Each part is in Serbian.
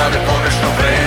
prade pogrešno vreme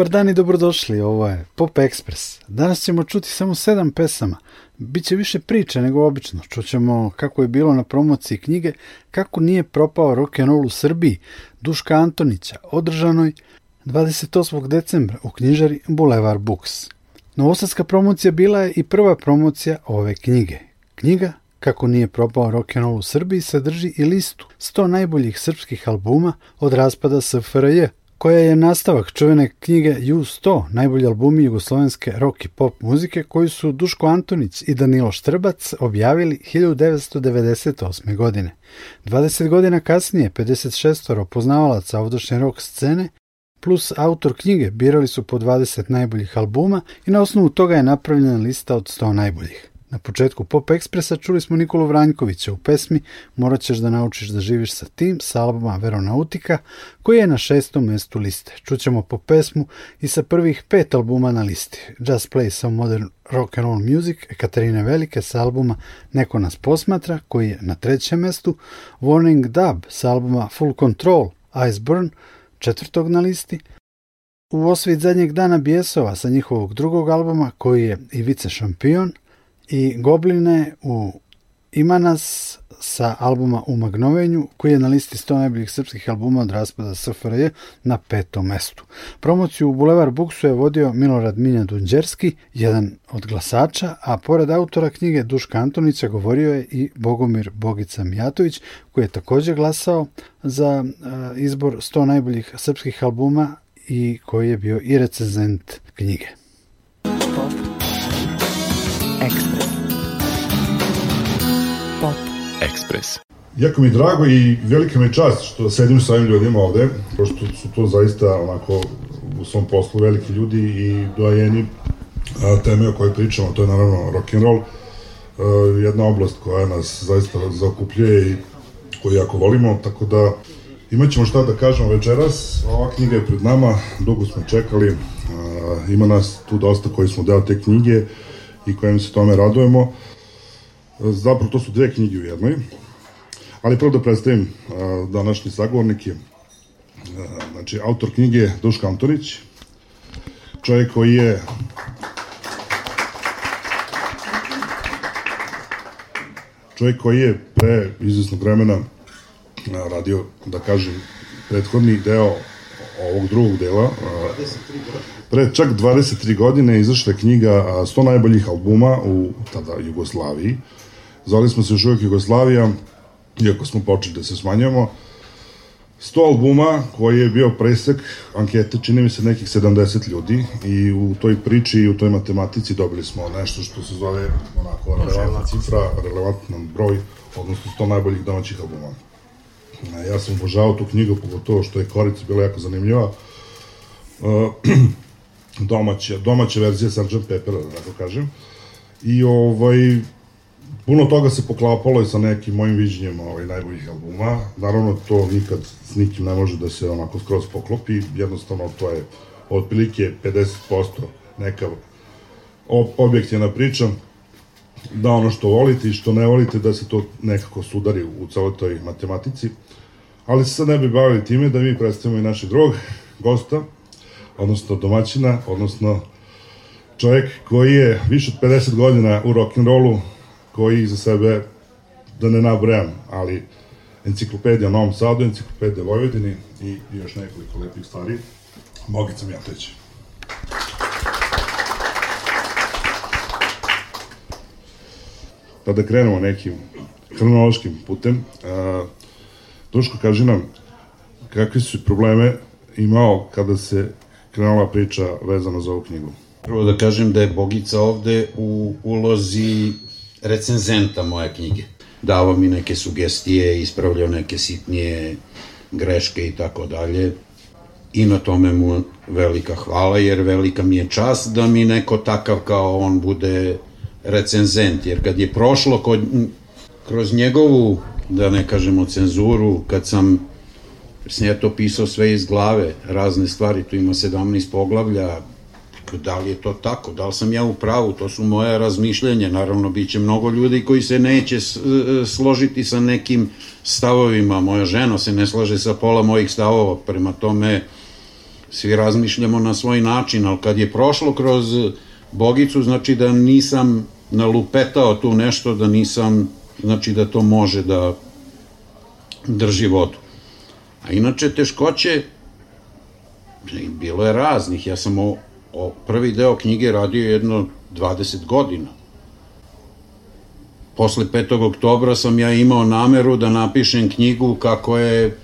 Dobar dan i dobrodošli, ovo je Pop Express. Danas ćemo čuti samo sedam pesama. Biće više priče nego obično. Čućemo kako je bilo na promociji knjige Kako nije propao rock'n'roll u Srbiji Duška Antonića, održanoj 28. decembra u knjižari Boulevard Books. Novosadska promocija bila je i prva promocija ove knjige. Knjiga Kako nije propao rock'n'roll u Srbiji sadrži i listu 100 najboljih srpskih albuma od raspada SFRJ, koja je nastavak čuvene knjige U100, najbolji albumi jugoslovenske rock i pop muzike koju su Duško Antonić i Danilo Štrbac objavili 1998. godine. 20 godina kasnije 56 poznavalaca ovdašnje rock scene plus autor knjige birali su po 20 najboljih albuma i na osnovu toga je napravljena lista od 100 najboljih. Na početku Pop Ekspresa čuli smo Nikolu Vranjkovića u pesmi Morat ćeš da naučiš da živiš sa tim sa albuma Veronautika koji je na šestom mestu liste. Čućemo po pesmu i sa prvih pet albuma na listi. Just Play Some Modern Rock and Roll Music Katarine Velike sa albuma Neko nas posmatra koji je na trećem mestu. Warning Dub sa albuma Full Control Iceburn četvrtog na listi. U osvit zadnjeg dana Bijesova sa njihovog drugog albuma koji je Ivica šampion i Gobline u Ima nas sa albuma U Magnovenju, koji je na listi 100 najboljih srpskih albuma od raspada SFRJ na petom mestu. Promociju u Boulevard Booksu je vodio Milorad Minja Dunđerski, jedan od glasača, a pored autora knjige Duška Antonića govorio je i Bogomir Bogica Mijatović, koji je također glasao za uh, izbor 100 najboljih srpskih albuma i koji je bio i recenzent knjige. Pop Express. Pop Ekspres. Jako mi je drago i velika mi je čast što sedim sa ovim ljudima ovde, pošto su to zaista onako u svom poslu veliki ljudi i dojeni a, teme o kojoj pričamo, to je naravno rock and roll, a, jedna oblast koja nas zaista zaokupljuje i koju jako volimo, tako da imat ćemo šta da kažemo večeras. Ova knjiga je pred nama, dugo smo čekali, ima nas tu dosta koji smo deo te knjige i kojem se tome radujemo. Zapravo to su dve knjige u jednoj. Ali prvo da predstavim današnji sagovornike. A, znači, autor knjige je Duška Antonić, čovjek koji je čovjek koji je pre izvesnog vremena radio, da kažem, prethodni deo ovog drugog dela. Pre čak 23 godine izašla je knjiga 100 najboljih albuma u tada Jugoslaviji. Zvali smo se još uvijek Jugoslavija, iako smo počeli da se smanjujemo. 100 albuma koji je bio presek ankete, čini mi se nekih 70 ljudi i u toj priči i u toj matematici dobili smo nešto što se zove onako relevantna cifra, relevantan broj, odnosno 100 najboljih domaćih albuma. Ja sam obožavao tu knjigu, pogotovo što je Korica bila jako zanimljiva. domaća, domaća verzija Sgt. Pepper, da tako kažem. I ovaj, puno toga se poklapalo i sa nekim mojim viđenjem ovaj, najboljih albuma. Naravno, to nikad s nikim ne može da se onako skroz poklopi. Jednostavno, to je otprilike 50% neka objektivna priča da ono što volite i što ne volite, da se to nekako sudari u celoj toj matematici. Ali se sad ne bi bavili time da mi predstavimo i našeg drugog gosta, odnosno domaćina, odnosno čovjek koji je više od 50 godina u rock'n'rollu, koji za sebe, da ne nabrajam, ali enciklopedija u Novom Sadu, enciklopedija Vojvodini i još nekoliko lepih stvari. Mogica Mijatović. Pa da krenemo nekim hronološkim putem. A, Duško, kaži nam, kakve su probleme imao kada se krenula priča vezana za ovu knjigu? Prvo da kažem da je Bogica ovde u ulozi recenzenta moje knjige. Davao mi neke sugestije, ispravljao neke sitnije greške i tako dalje. I na tome mu velika hvala, jer velika mi je čast da mi neko takav kao on bude recenzent. Jer kad je prošlo kod, kroz njegovu, da ne kažemo cenzuru, kad sam sam ja to pisao sve iz glave, razne stvari, tu ima 17 poglavlja, da li je to tako, da li sam ja u pravu, to su moje razmišljenje, naravno bit će mnogo ljudi koji se neće e, složiti sa nekim stavovima, moja žena se ne slaže sa pola mojih stavova, prema tome svi razmišljamo na svoj način, ali kad je prošlo kroz Bogicu, znači da nisam nalupetao tu nešto, da nisam, znači da to može da drži vodu. A inače, teškoće, bilo je raznih, ja sam o, o prvi deo knjige radio jedno 20 godina. Posle 5. oktobra sam ja imao nameru da napišem knjigu kako je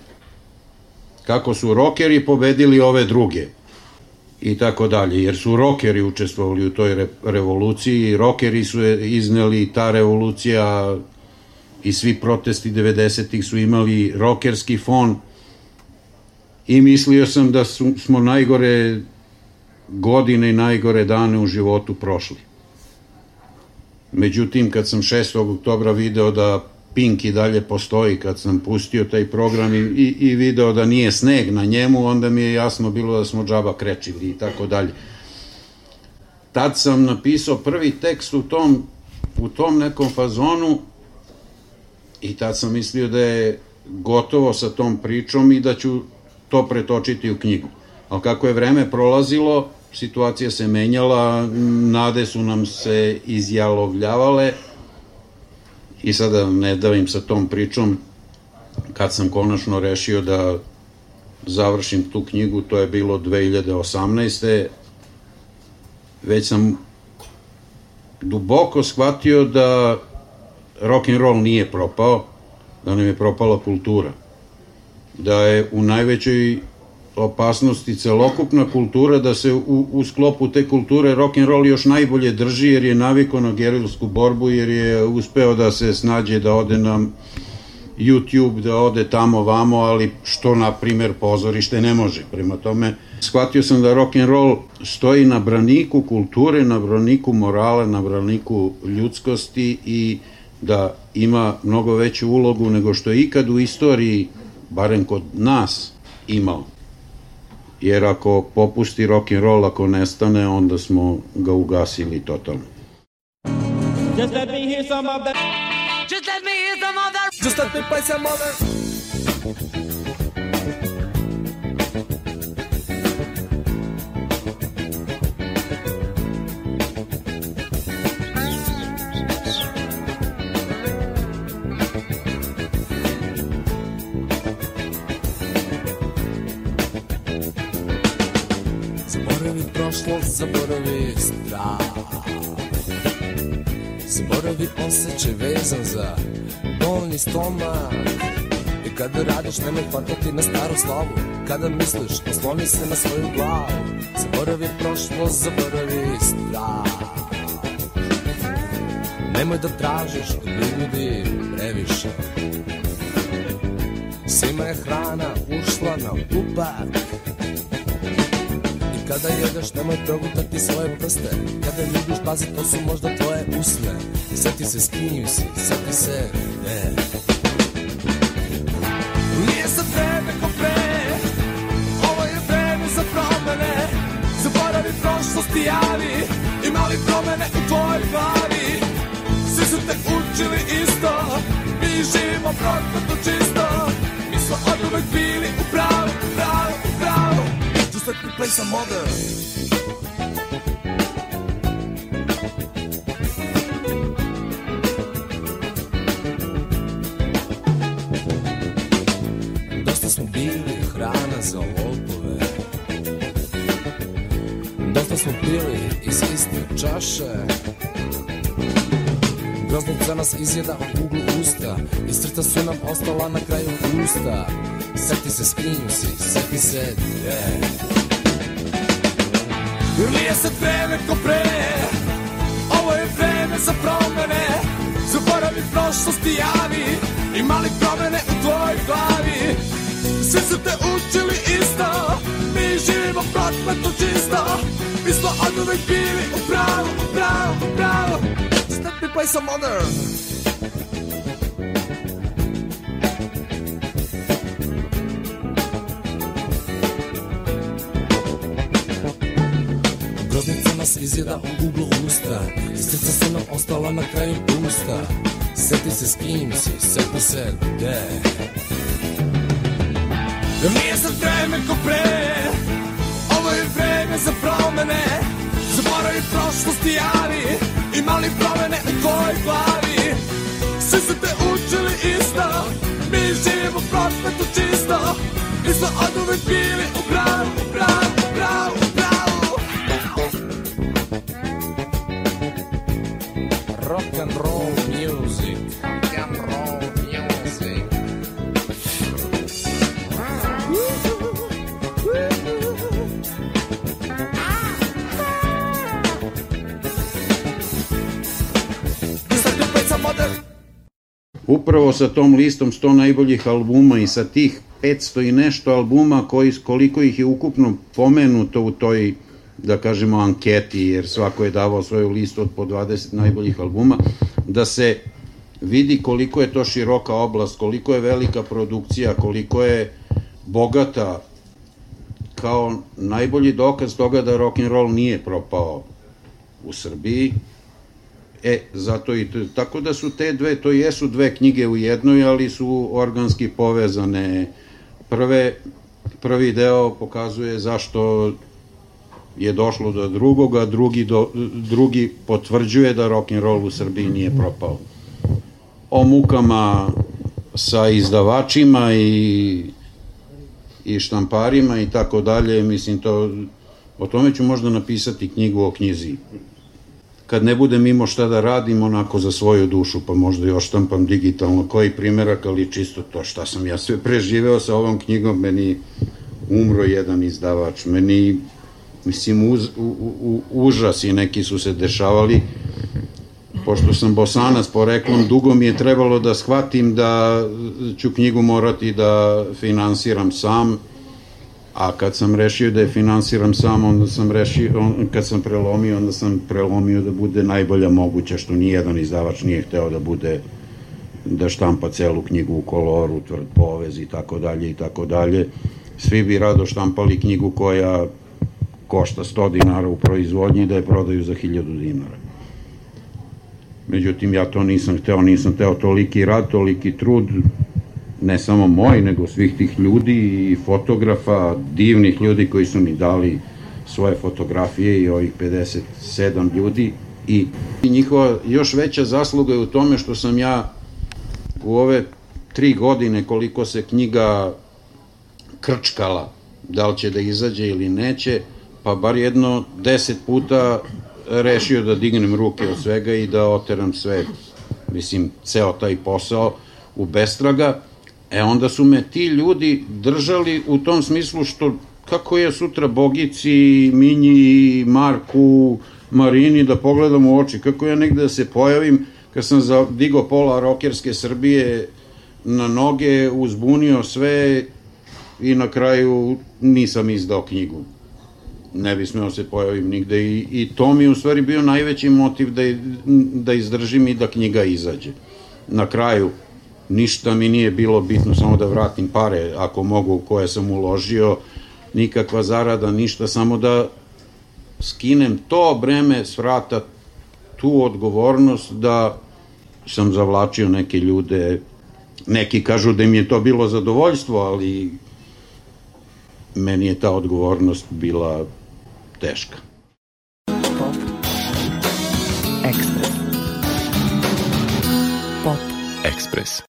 kako su rokeri pobedili ove druge i tako dalje, jer su rokeri učestvovali u toj re, revoluciji, rokeri su izneli ta revolucija i svi protesti 90-ih su imali rokerski fon i mislio sam da su, smo najgore godine i najgore dane u životu prošli. Međutim, kad sam 6. oktobra video da Pink i dalje postoji, kad sam pustio taj program i, i, i video da nije sneg na njemu, onda mi je jasno bilo da smo džaba krečili i tako dalje. Tad sam napisao prvi tekst u tom, u tom nekom fazonu i tad sam mislio da je gotovo sa tom pričom i da ću to pretočiti u knjigu. Ali kako je vreme prolazilo, situacija se menjala, nade su nam se izjalovljavale i sada ne davim sa tom pričom, kad sam konačno rešio da završim tu knjigu, to je bilo 2018. Već sam duboko shvatio da rock and roll nije propao, da nam je propala kultura da je u najvećoj opasnosti celokupna kultura, da se u, u sklopu te kulture rock and roll još najbolje drži jer je naviko na gerilsku borbu, jer je uspeo da se snađe da ode na YouTube, da ode tamo vamo, ali što na primer pozorište ne može. Prema tome, shvatio sam da rock and roll stoji na braniku kulture, na braniku morala, na braniku ljudskosti i da ima mnogo veću ulogu nego što je ikad u istoriji barem kod nas, imao. Jer ako popusti rock and roll, ako nestane, onda smo ga ugasili totalno. Just let me hear some of that. Just let me hear some of that. Just let me play some of that. Prošlo, zaboravi strah. Zaboravi osjećaj vezan za bolni stomak. I kada radiš nemoj hvatati na staru slavu. Kada misliš osloni se na svoju glavu. Zaboravi prošlo, zaboravi strah. Nemoj da tražiš od ljudi previše. Svima je hrana ušla na upak kada jedeš nemoj progutati svoje prste. Kada ljubiš pazi to su možda tvoje usne. Sjeti se s kim si, sjeti se gde Nije sad vreme ko pre Ovo je vreme za promene. Zaboravi prošlost i javi Ima li promene u tvojoj glavi. Svi su te učili isto Mi živimo prokleto čisto. Mi smo od uvek bili u pravu, Just let me play some other Dosta smo bili hrana za lopove. Dosta smo pili iz iste čaše. Groznica nas izjeda u uglu usta I srca su nam ostala na kraju usta. Seti se s kim si, seti se gde Jer nije sad vreme ko pre. Ovo je vreme za promene Zaboravi prošlost i javi. Ima li promene u tvojoj glavi. Svi su te učili isto Mi živimo prokleto čisto. Mi smo od uvek bili u pravu, u pravu, u pravu. Let me play some other Nas izjeda u uglu usta. I srca su nam ostala na kraju usta Seti se s kim si, seti se gde. Jer nije sad vreme ko pre Ovo je vreme za promene. Zaboravi prošlost i javi Ima li promene u tvojoj glavi. Svi su te učili isto Mi živimo prokleto čisto. Mi smo od uvek bili u pravu, Upravo sa tom listom 100 najboljih albuma i sa tih 500 i nešto albuma koji, koliko ih je ukupno pomenuto u toj da kažemo anketi, jer svako je davao svoju listu od po 20 najboljih albuma, da se vidi koliko je to široka oblast, koliko je velika produkcija, koliko je bogata kao najbolji dokaz toga da rock and roll nije propao u Srbiji. E, zato i to, tako da su te dve, to jesu dve knjige u jednoj, ali su organski povezane. Prve, prvi deo pokazuje zašto je došlo do drugoga, drugi, do, drugi potvrđuje da rock and roll u Srbiji nije propao. O mukama sa izdavačima i i štamparima i tako dalje, mislim to o tome ću možda napisati knjigu o knjizi. Kad ne budem imao šta da radim onako za svoju dušu, pa možda i oštampam digitalno. Koji primerak, ali čisto to šta sam ja sve preživeo sa ovom knjigom, meni umro jedan izdavač, meni mislim uz, u, u, užasi neki su se dešavali. Pošto sam bosanac poreklom, dugo mi je trebalo da shvatim da ću knjigu morati da finansiram sam, a kad sam rešio da je finansiram sam, onda sam rešio, on, kad sam prelomio, onda sam prelomio da bude najbolja moguća, što nijedan izdavač nije hteo da bude da štampa celu knjigu u koloru, tvrd povez i tako dalje i tako dalje. Svi bi rado štampali knjigu koja košta 100 dinara u proizvodnji da je prodaju za 1000 dinara. Međutim, ja to nisam hteo, nisam hteo toliki rad, toliki trud, ne samo moj, nego svih tih ljudi i fotografa, divnih ljudi koji su mi dali svoje fotografije i ovih 57 ljudi. I njihova još veća zasluga je u tome što sam ja u ove tri godine koliko se knjiga krčkala, da li će da izađe ili neće, pa bar jedno deset puta rešio da dignem ruke od svega i da oteram sve, mislim, ceo taj posao u bestraga, e onda su me ti ljudi držali u tom smislu što kako je sutra Bogici, Minji, Marku, Marini da pogledam u oči, kako ja negde da se pojavim kad sam digo pola rokerske Srbije na noge, uzbunio sve i na kraju nisam izdao knjigu. Ne bi smeo se pojavim nigde i, i to mi u stvari bio najveći motiv da, da izdržim i da knjiga izađe. Na kraju ništa mi nije bilo bitno, samo da vratim pare ako mogu koje sam uložio, nikakva zarada, ništa, samo da skinem to breme s vrata, tu odgovornost da sam zavlačio neke ljude, neki kažu da im je to bilo zadovoljstvo, ali meni je ta odgovornost bila teška. Pop. Ekspres. Pop. Ekspres.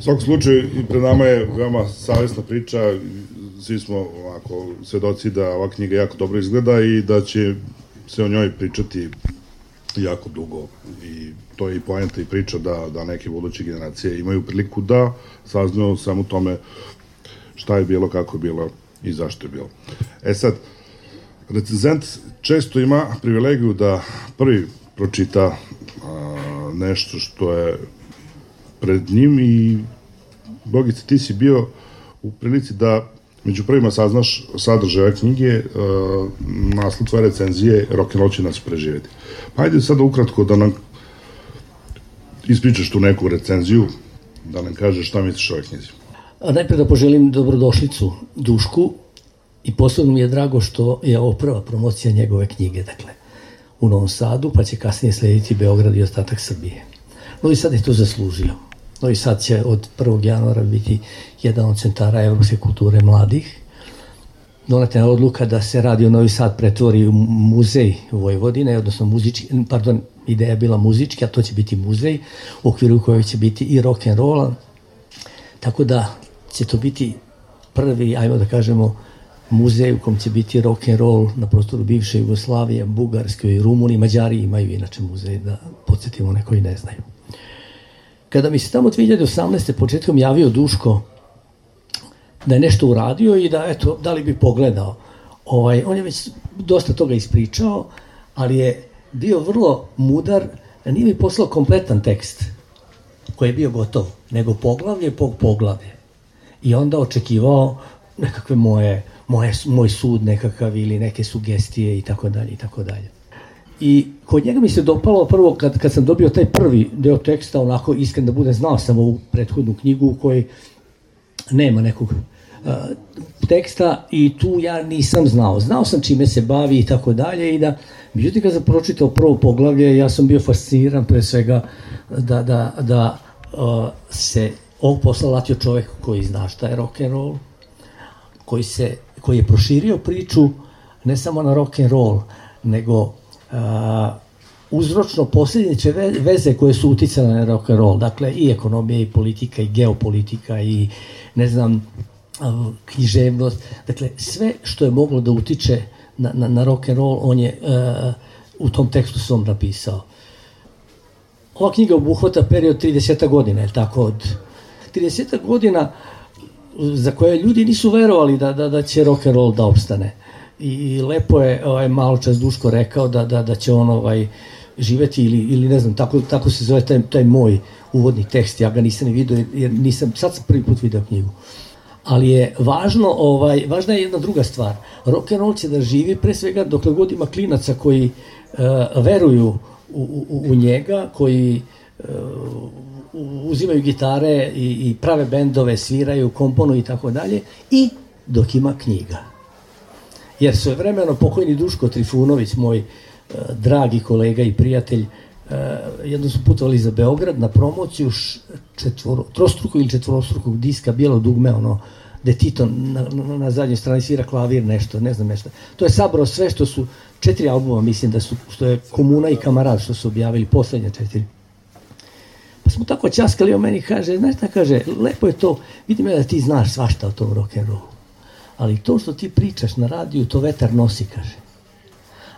Svakom slučaju, pred nama je veoma savjesna priča, svi smo ovako svedoci da ova knjiga jako dobro izgleda i da će se o njoj pričati jako dugo i to je i poenta i priča da, da neke buduće generacije imaju priliku da saznaju samo tome šta je bilo, kako je bilo i zašto je bilo. E sad, recenzent često ima privilegiju da prvi pročita a, nešto što je pred njim i Bogice, ti si bio u prilici da među prvima saznaš sadržaj ove knjige, uh, naslov tvoje recenzije Rock'n'roll će nas preživeti. Pa ajde sada ukratko da nam ispričaš tu neku recenziju, da nam kažeš šta misliš o ovoj knjizi. A najpre da poželim dobrodošlicu Dušku i posebno mi je drago što je ovo prva promocija njegove knjige, dakle, u Novom Sadu, pa će kasnije slediti Beograd i ostatak Srbije. No i sad je to zaslužio. Novi Sad će od 1. januara biti jedan od centara evropske kulture mladih. Doneta je odluka da se radio Novi Sad pretvori u muzej Vojvodine, odnosno muzički, pardon, ideja je bila muzički, a to će biti muzej u okviru kojeg će biti i rock and roll. Tako da će to biti prvi, ajmo da kažemo, muzej u kom će biti rock and roll na prostoru bivše Jugoslavije, Bugarske i Rumuni, Mađari imaju inače muzej, da podsjetimo neko i ne znaju. Kada mi se tamo 2018. početkom javio Duško da je nešto uradio i da, eto, da li bi pogledao, ovaj, on je već dosta toga ispričao, ali je bio vrlo mudar, nije mi poslao kompletan tekst koji je bio gotov, nego poglavlje po poglavlje. I onda očekivao nekakve moje, moje, moj sud nekakav ili neke sugestije i tako dalje i tako dalje. I kod njega mi se dopalo prvo kad, kad sam dobio taj prvi deo teksta, onako iskren da bude, znao sam ovu prethodnu knjigu u kojoj nema nekog uh, teksta i tu ja nisam znao. Znao sam čime se bavi i tako dalje i da, međutim kad sam pročitao prvo poglavlje, ja sam bio fasciniran pre svega da, da, da uh, se ovog posla latio čovek koji zna šta je rock and roll, koji, se, koji je proširio priču ne samo na rock and roll, nego uzročno posljedniče veze koje su uticale na rock and roll, dakle i ekonomija i politika i geopolitika i ne znam književnost, dakle sve što je moglo da utiče na, na, na rock and roll, on je uh, u tom tekstu svom napisao. Ova knjiga obuhvata period 30 godina, je tako, od 30 godina za koje ljudi nisu verovali da, da, da će rock and roll da opstane. I lepo je ovaj, malo čas Duško rekao da, da, da će on ovaj, živeti ili, ili ne znam, tako, tako se zove taj, taj moj uvodni tekst, ja ga nisam ni vidio jer nisam, sad sam prvi put video knjigu. Ali je važno, ovaj, važna je jedna druga stvar. Rock and roll će da živi pre svega dokle god ima klinaca koji uh, veruju u, u, u njega, koji uh, uzimaju gitare i, i prave bendove, sviraju, komponuju i tako dalje i dok ima knjiga. Jer svoje vremeno pokojni Duško Trifunović, moj uh, dragi kolega i prijatelj, uh, jedno su putovali za Beograd na promociju četvoro, trostrukog ili četvorostrukog diska Bijelo dugme, ono, gde Tito na, na, na zadnjoj strani svira klavir nešto, ne znam nešto. To je sabrao sve što su, četiri albuma mislim da su, što je Komuna i Kamarad što su objavili, poslednje četiri. Pa smo tako časkali, on meni kaže, znaš šta kaže, lepo je to, vidim ja da ti znaš svašta o tom rock'n'rollu, ali to što ti pričaš na radiju, to vetar nosi, kaže.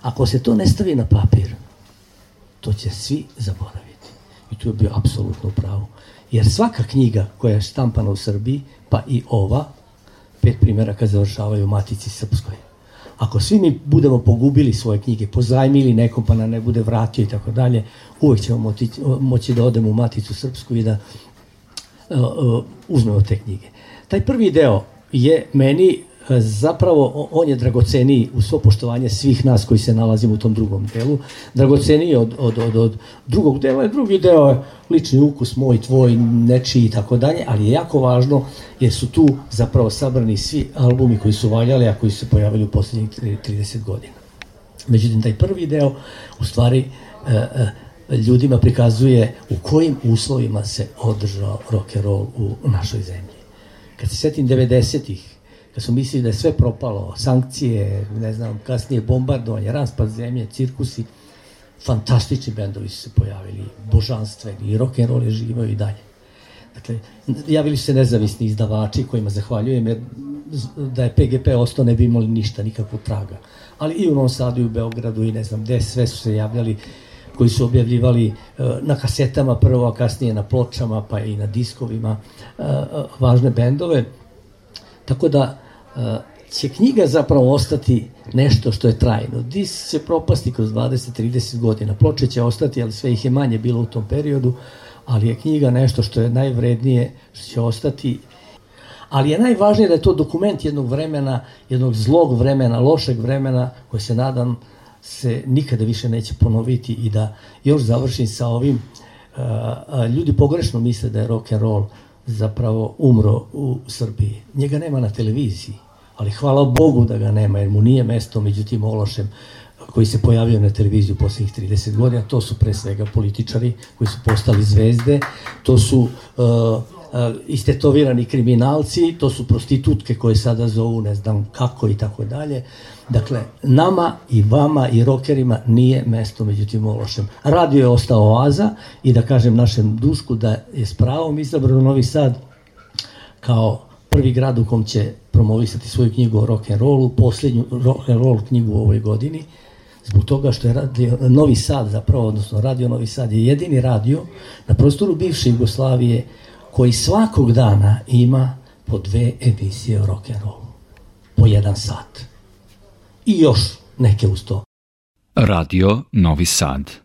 Ako se to ne stavi na papir, to će svi zaboraviti. I tu je bio apsolutno u pravu. Jer svaka knjiga koja je štampana u Srbiji, pa i ova, pet primjera kad završavaju Matici Srpskoj. Ako svi mi budemo pogubili svoje knjige, pozajmili nekom pa nam ne bude vratio i tako dalje, uvek ćemo moći, moći da odemo u Maticu Srpsku i da uh, uh, uzmemo te knjige. Taj prvi deo je meni zapravo on je dragoceniji u svo poštovanje svih nas koji se nalazimo u tom drugom delu, dragoceniji od, od, od, od drugog dela, drugi deo je lični ukus moj, tvoj, nečiji i tako dalje, ali je jako važno jer su tu zapravo sabrani svi albumi koji su valjali, a koji su se pojavili u poslednjih 30 godina. Međutim, taj prvi deo u stvari e, e, ljudima prikazuje u kojim uslovima se održao rock and roll u našoj zemlji. Kad se setim 90-ih, kad su mislili da je sve propalo, sankcije, ne znam, kasnije bombardovanje, raspad zemlje, cirkusi, fantastični bendovi su se pojavili, božanstveni, i rock and roll je živao i dalje. Dakle, javili su se nezavisni izdavači kojima zahvaljujem, jer da je PGP ostao ne bi imali ništa, nikakvu traga. Ali i u Novom Sadu i u Beogradu i ne znam gde, sve su se javljali koji su objavljivali uh, na kasetama prvo, a kasnije na pločama, pa i na diskovima uh, uh, važne bendove. Tako da će knjiga zapravo ostati nešto što je trajno. Dis će propasti kroz 20-30 godina. Ploče će ostati, ali sve ih je manje bilo u tom periodu, ali je knjiga nešto što je najvrednije, što će ostati ali je najvažnije da je to dokument jednog vremena, jednog zlog vremena, lošeg vremena, koji se nadam se nikada više neće ponoviti i da još završim sa ovim. ljudi pogrešno misle da je rock and roll zapravo umro u Srbiji. Njega nema na televiziji, ali hvala Bogu da ga nema, jer mu nije mesto među tim ološem koji se pojavio na televiziju poslednjih 30 godina, to su pre svega političari koji su postali zvezde, to su uh, uh, istetovirani kriminalci, to su prostitutke koje sada zovu ne znam kako i tako dalje. Dakle, nama i vama i rokerima nije mesto među tim ološem. Radio je ostao oaza i da kažem našem dušku da je s pravom izabrano Novi Sad kao prvi grad u kom će promovisati svoju knjigu o rock and rollu, poslednju rock and roll knjigu u ovoj godini, zbog toga što je radio Novi Sad zapravo, odnosno radio Novi Sad je jedini radio na prostoru bivše Jugoslavije koji svakog dana ima po dve emisije o rock and rollu. Po jedan sat. I još neke uz to. Radio Novi Sad.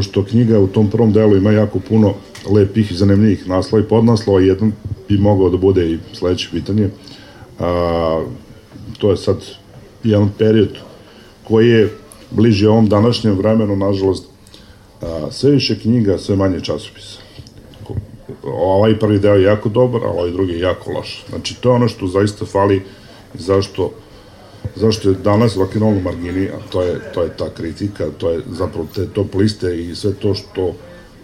Pošto knjiga u tom prvom delu ima jako puno lepih i zanimljivih naslova i podnaslova, jedan bi mogao da bude i sledeće pitanje. A, to je sad jedan period koji je bliže ovom današnjem vremenu, nažalost, a, sve više knjiga, sve manje časopisa. Ovaj prvi deo je jako dobar, a ovaj drugi je jako loš. Znači, to je ono što zaista fali i zašto zašto je danas rock roll u margini, a to je, to je ta kritika, to je zapravo te top liste i sve to što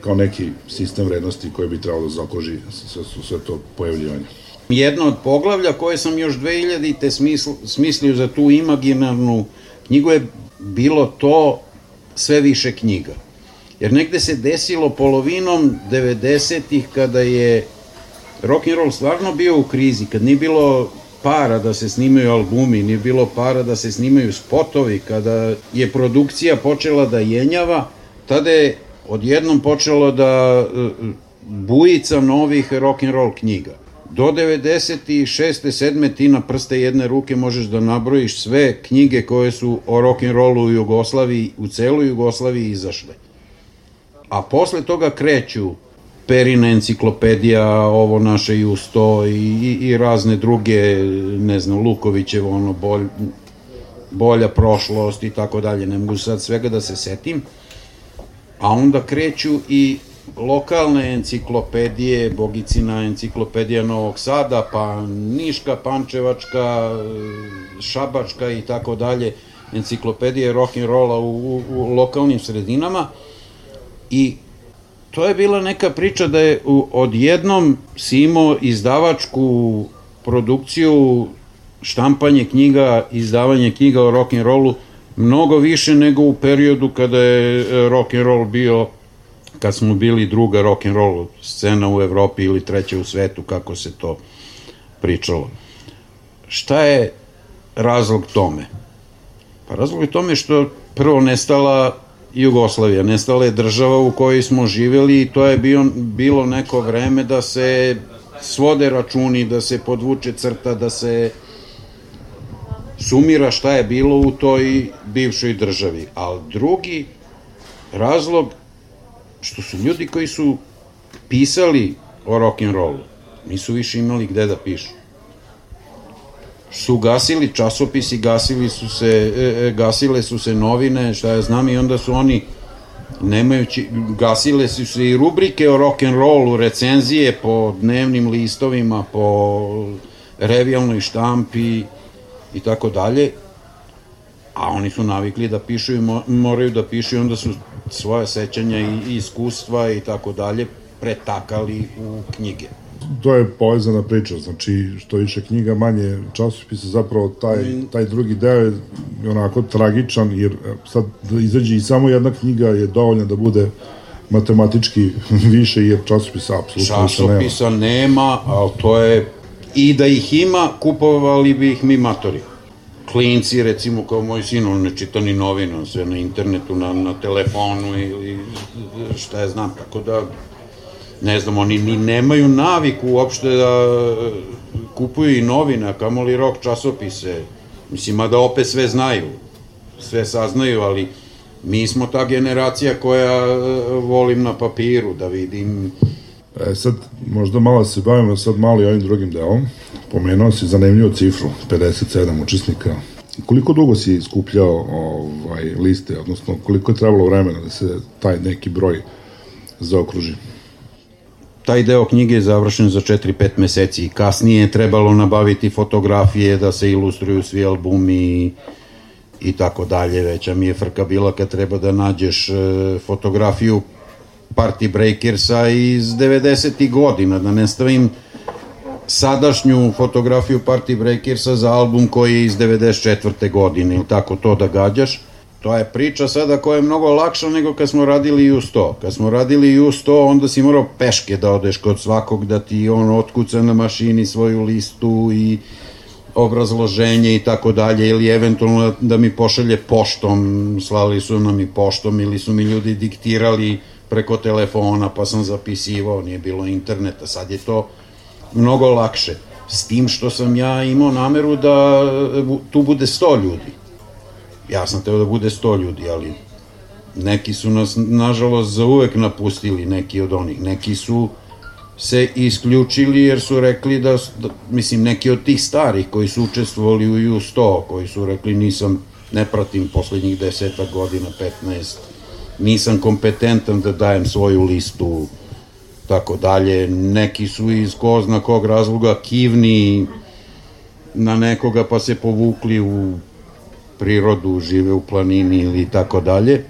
kao neki sistem vrednosti koji bi trebalo da zakoži sve, sve to pojavljivanje. Jedno od poglavlja koje sam još 2000-te smisl, smislio za tu imaginarnu knjigu je bilo to sve više knjiga. Jer negde se desilo polovinom 90-ih kada je rock and roll stvarno bio u krizi, kad nije bilo para da se snimaju albumi, nije bilo para da se snimaju spotovi, kada je produkcija počela da jenjava, tada je odjednom počelo da e, bujica novih rock and roll knjiga. Do 96. 7. ti na prste jedne ruke možeš da nabrojiš sve knjige koje su o rock and rollu u Jugoslaviji, u celoj Jugoslaviji izašle. A posle toga kreću Perina enciklopedija, ovo naše Justo i, i, i razne druge, ne znam, Lukovićevo, ono, bolj, bolja prošlost i tako dalje. Ne mogu sad svega da se setim. A onda kreću i lokalne enciklopedije, Bogicina enciklopedija Novog Sada, pa Niška, Pančevačka, Šabačka i tako dalje, enciklopedije rock'n'rolla u, u, u lokalnim sredinama i to je bila neka priča da je u, odjednom si imao izdavačku produkciju, štampanje knjiga, izdavanje knjiga o rock'n'rollu mnogo više nego u periodu kada je e, rock'n'roll bio kad smo bili druga rock and roll scena u Evropi ili treća u svetu, kako se to pričalo. Šta je razlog tome? Pa razlog je tome što prvo nestala Jugoslavija, nestala je država u kojoj smo živeli i to je bio, bilo neko vreme da se svode računi, da se podvuče crta, da se sumira šta je bilo u toj bivšoj državi. Ali drugi razlog što su ljudi koji su pisali o rock and rollu nisu više imali gde da pišu. Su gasili časopisi, gasili su se, e, e, gasile su se novine, šta ja znam, i onda su oni nemajući, gasile su se i rubrike o rock and rollu, recenzije po dnevnim listovima, po revijalnoj štampi i tako dalje, a oni su navikli da pišu i mo, moraju da pišu i onda su svoje sećanja i iskustva i tako dalje pretakali u knjige. To je povezana priča, znači što više knjiga, manje časopisa, zapravo taj, taj drugi deo je onako tragičan, jer e, sad da izađe i samo jedna knjiga je dovoljna da bude matematički više, jer časopisa apsolutno više nema. Časopisa nema, ali to je i da ih ima, kupovali bi ih mi matori klinci, recimo kao moj sin, on ne čita ni novine, on sve na internetu, na, na telefonu ili šta je znam, tako da ne znam, oni ni nemaju naviku uopšte da kupuju i novine, a kamoli rok časopise, mislim, da opet sve znaju, sve saznaju, ali mi smo ta generacija koja e, volim na papiru da vidim E sad, možda malo se bavimo sad malo i ovim drugim delom. Pomenuo si zanimljivu cifru, 57 učesnika. Koliko dugo si skupljao ovaj, liste, odnosno koliko je trebalo vremena da se taj neki broj zaokruži? Taj deo knjige je završen za 4-5 meseci kasnije je trebalo nabaviti fotografije da se ilustruju svi albumi i tako dalje. Veća mi je frka bila kad treba da nađeš e, fotografiju Party Breakersa iz 90. godina, da ne stavim sadašnju fotografiju Party Breakersa za album koji je iz 94. godine tako to da gađaš. To je priča sada koja je mnogo lakša nego kad smo radili u 100. Kad smo radili u 100, onda si morao peške da odeš kod svakog, da ti on otkuca na mašini svoju listu i obrazloženje i tako dalje, ili eventualno da mi pošalje poštom, slali su nam i poštom, ili su mi ljudi diktirali preko telefona, pa sam zapisivao, nije bilo interneta, sad je to mnogo lakše. S tim što sam ja imao nameru da tu bude 100 ljudi. Ja sam teo da bude 100 ljudi, ali neki su nas, nažalost, za uvek napustili, neki od onih. Neki su se isključili jer su rekli da, da mislim, neki od tih starih koji su učestvovali u U100, koji su rekli nisam, ne pratim poslednjih deseta godina, 15, nisam kompetentan da dajem svoju listu tako dalje. Neki su iz ko zna kog razloga kivni na nekoga pa se povukli u prirodu, žive u planini ili tako dalje.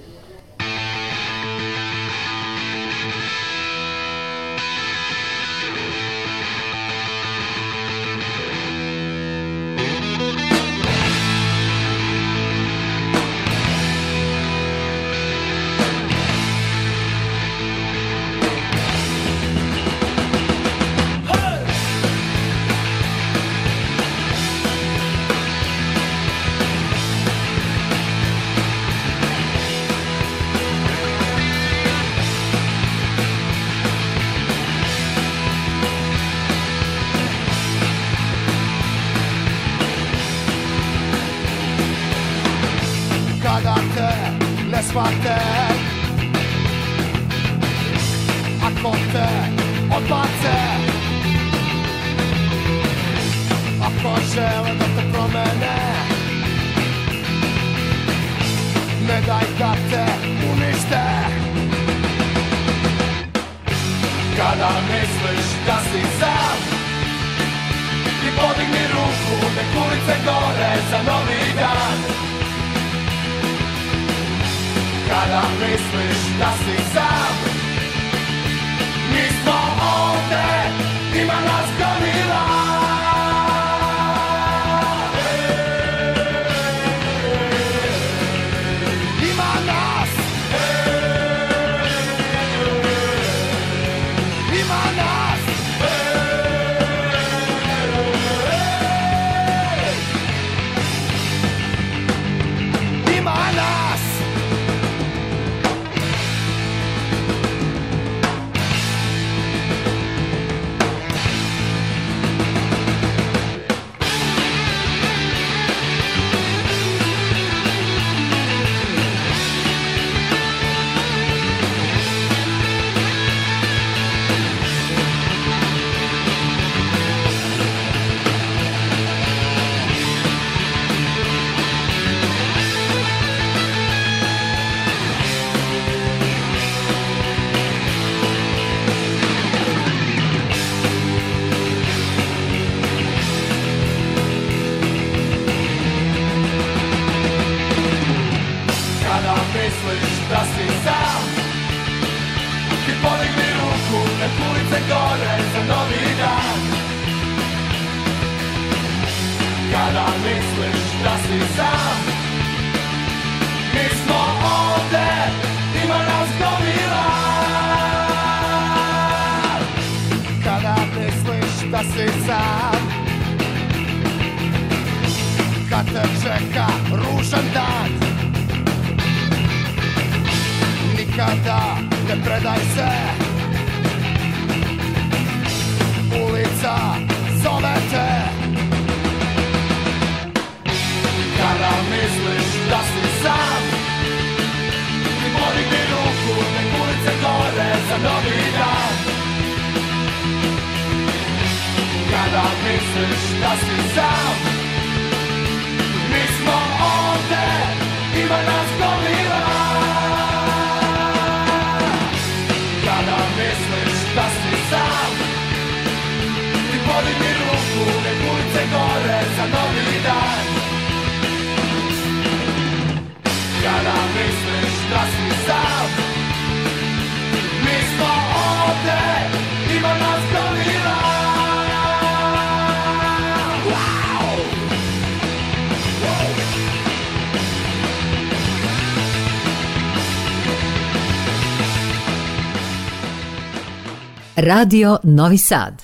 Radio Novi Sad.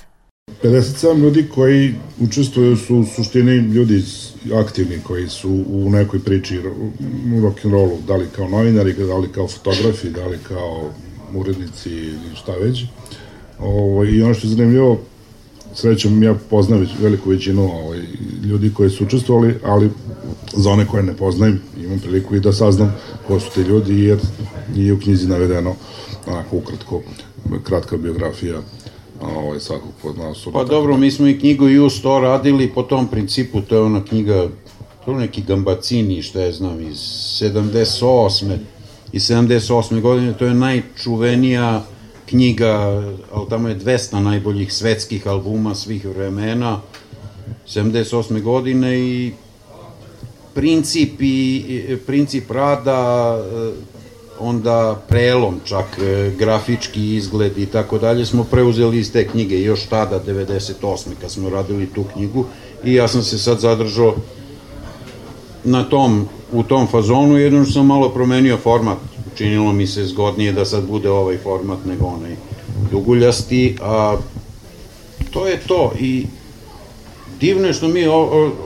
57 ljudi koji učestvuju su u suštini ljudi aktivni koji su u nekoj priči u rock'n'rollu, da li kao novinari, da li kao fotografi, da li kao urednici ili šta već. Ovo, I ono što je zanimljivo, srećom ja poznam veliku većinu ovaj, ljudi koji su učestvovali, ali za one koje ne poznajem imam priliku i da saznam ko su ti ljudi jer je u knjizi navedeno onako ukratko kratka biografija ovaj, svakog od nas. Pa dobro, mi smo i knjigu Just to radili po tom principu, to je ona knjiga, to je neki Gambacini, šta je znam, iz 78. i 78. godine, to je najčuvenija knjiga, ali tamo je 200 najboljih svetskih albuma svih vremena, 78. godine i princip i princip rada onda prelom čak e, grafički izgled i tako dalje smo preuzeli iz te knjige još tada 98. kad smo radili tu knjigu i ja sam se sad zadržao na tom u tom fazonu jedno što sam malo promenio format učinilo mi se zgodnije da sad bude ovaj format nego onaj duguljasti a to je to i divno je što mi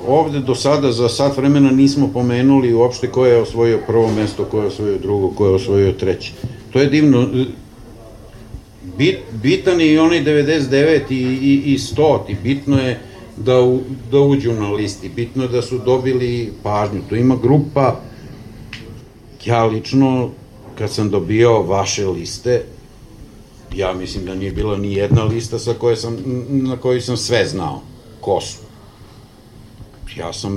ovde do sada za sat vremena nismo pomenuli uopšte ko je osvojio prvo mesto, ko je osvojio drugo, ko je osvojio treće. To je divno. Bit, bitan je i onaj 99 i, i, i 100 i bitno je da, u, da uđu na listi, bitno je da su dobili pažnju. To ima grupa ja lično, kad sam dobio vaše liste, ja mislim da nije bila ni jedna lista sa koje sam, na kojoj sam sve znao ko su. Ja sam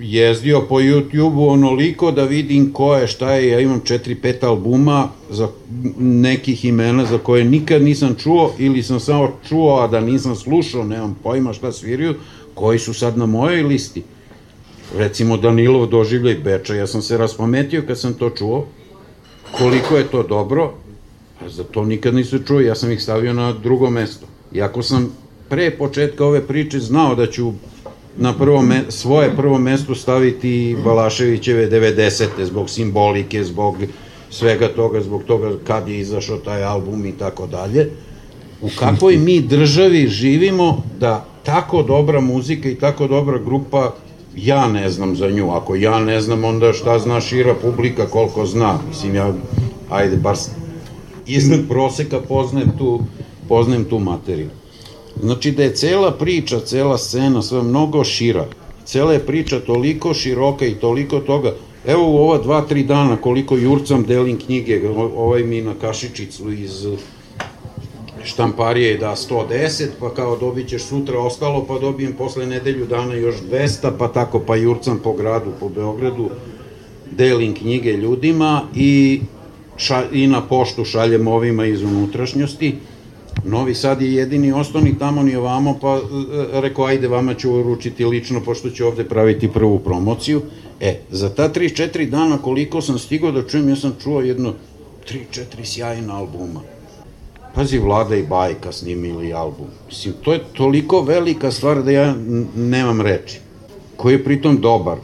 jezdio po YouTube-u onoliko da vidim ko je, šta je, ja imam 4-5 albuma za nekih imena za koje nikad nisam čuo ili sam samo čuo, a da nisam slušao, nemam pojma šta sviraju, koji su sad na mojoj listi. Recimo Danilov doživljaj Beča, ja sam se raspametio kad sam to čuo, koliko je to dobro, a za to nikad nisam čuo, ja sam ih stavio na drugo mesto. Iako sam pre početka ove priče znao da ću na prvo me, svoje prvo mesto staviti Balaševićeve 90. zbog simbolike, zbog svega toga, zbog toga kad je izašao taj album i tako dalje. U kakvoj mi državi živimo da tako dobra muzika i tako dobra grupa ja ne znam za nju. Ako ja ne znam, onda šta zna šira publika koliko zna. Mislim, ja, ajde, bar iznad proseka poznajem tu, poznajem tu materiju. Znači da je cela priča, cela scena, sve mnogo šira. Cela je priča toliko široka i toliko toga. Evo u ova dva, tri dana koliko jurcam delim knjige, ovaj mi na kašičicu iz štamparije da 110, pa kao dobit ćeš sutra ostalo, pa dobijem posle nedelju dana još 200, pa tako pa jurcam po gradu, po Beogradu, delim knjige ljudima i, ša, i na poštu šaljem ovima iz unutrašnjosti. Novi Sad je jedini osnovni tamo ni ovamo, pa e, rekao, ajde, vama ću uručiti lično, pošto ću ovde praviti prvu promociju. E, za ta 3-4 dana koliko sam stigao da čujem, ja sam čuo jedno 3-4 sjajna albuma. Pazi, Vlada i Bajka snimili album. Mislim, to je toliko velika stvar da ja nemam reči. Koji je pritom dobar.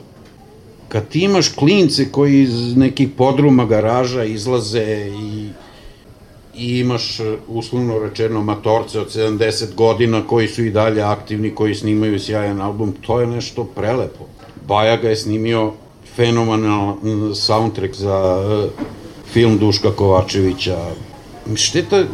Kad ti imaš klince koji iz nekih podruma garaža izlaze i i imaš uslovno rečeno matorce od 70 godina koji su i dalje aktivni, koji snimaju sjajan album, to je nešto prelepo. Baja ga je snimio fenomenalan soundtrack za film Duška Kovačevića, šteta,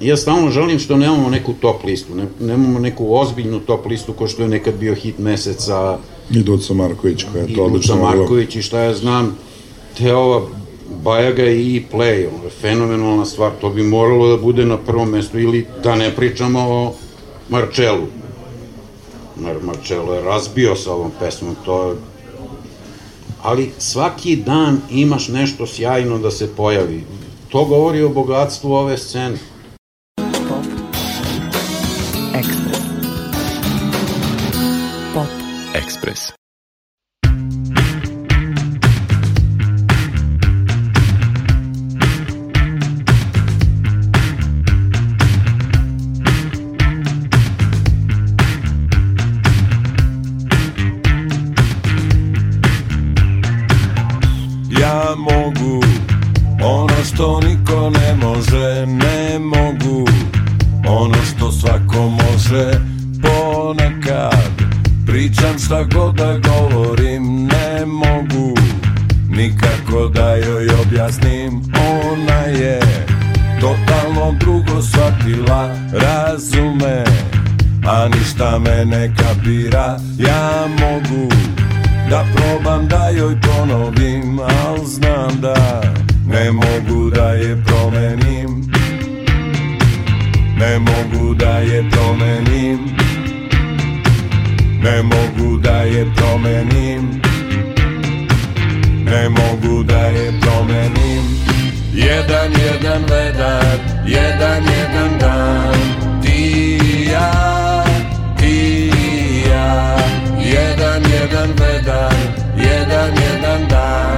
ja stalno želim što nemamo neku top listu, ne, nemamo neku ozbiljnu top listu ko što je nekad bio hit meseca. I Duca Marković koja je to odlično I Duca Marković i šta ja znam, te ova Bajaga i Play, ovo je fenomenalna stvar, to bi moralo da bude na prvom mestu ili da ne pričamo o Marčelu. Mar Marčelo je razbio sa ovom pesmom, to je ali svaki dan imaš nešto sjajno da se pojavi to govori o bogatstvu ove scene. Pričam šta god da govorim, ne mogu Nikako da joj objasnim, ona je Totalno drugo shvatila, razume A ništa me ne kapira, ja mogu Da probam da joj ponovim, al znam da Ne mogu da je promenim. Ne mogu da je promenim Ne mogu da je promenim. Ne mogu da je promenim. Jedan, jedan vedar, jedan, jedan dan. Ti ja, ti ja. Jedan, jedan vedar, jedan, jedan dan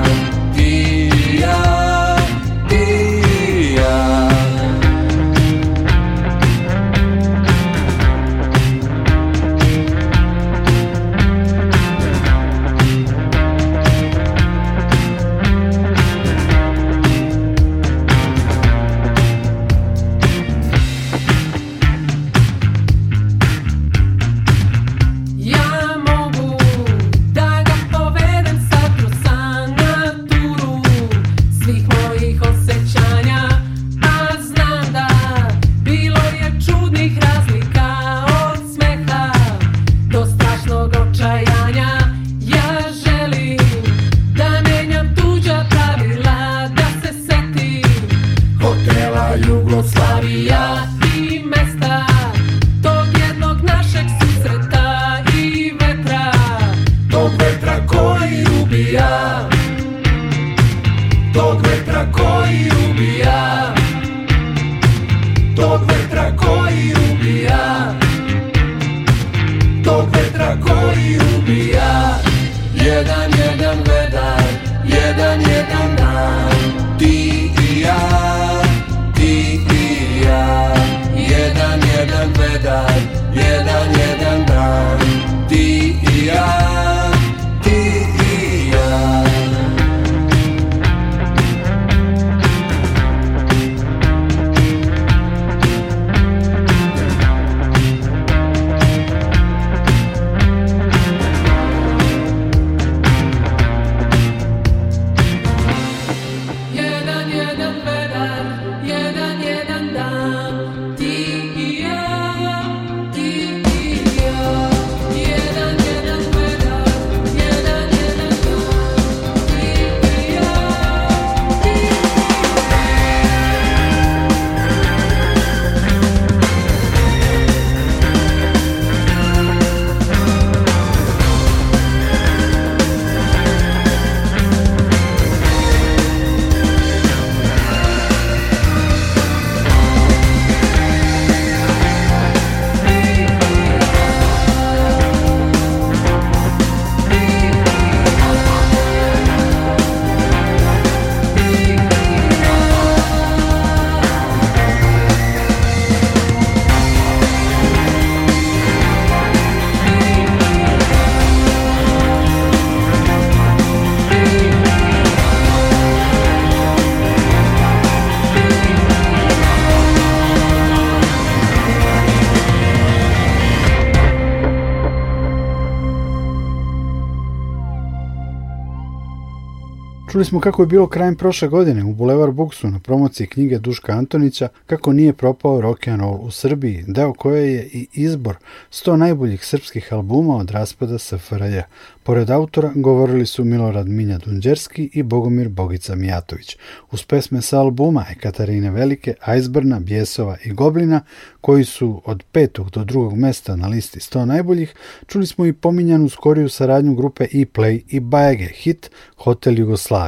Čuli smo kako je bilo krajem prošle godine u Bulevar Buksu na promociji knjige Duška Antonića kako nije propao rock and roll u Srbiji, deo koje je i izbor 100 najboljih srpskih albuma od raspada SFRJ. Pored autora govorili su Milorad Minja Dunđerski i Bogomir Bogica Mijatović. Uz pesme sa albuma Ekaterine Velike, Ajzbrna, Bjesova i Goblina, koji su od petog do drugog mesta na listi 100 najboljih, čuli smo i pominjanu skoriju saradnju grupe E-Play i Bajege, hit Hotel Jugoslavija.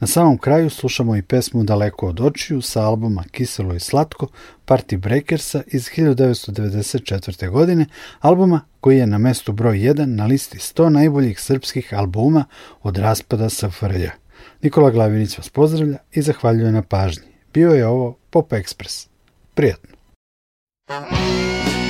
Na samom kraju slušamo i pesmu Daleko od očiju sa albuma Kiselo i slatko Party Breakersa iz 1994. godine, albuma koji je na mestu broj 1 na listi 100 najboljih srpskih albuma od raspada SFRJ. Nikola Glavinić vas pozdravlja i zahvaljuje na pažnji. Bio je ovo Pop Express. Prijatno. Thank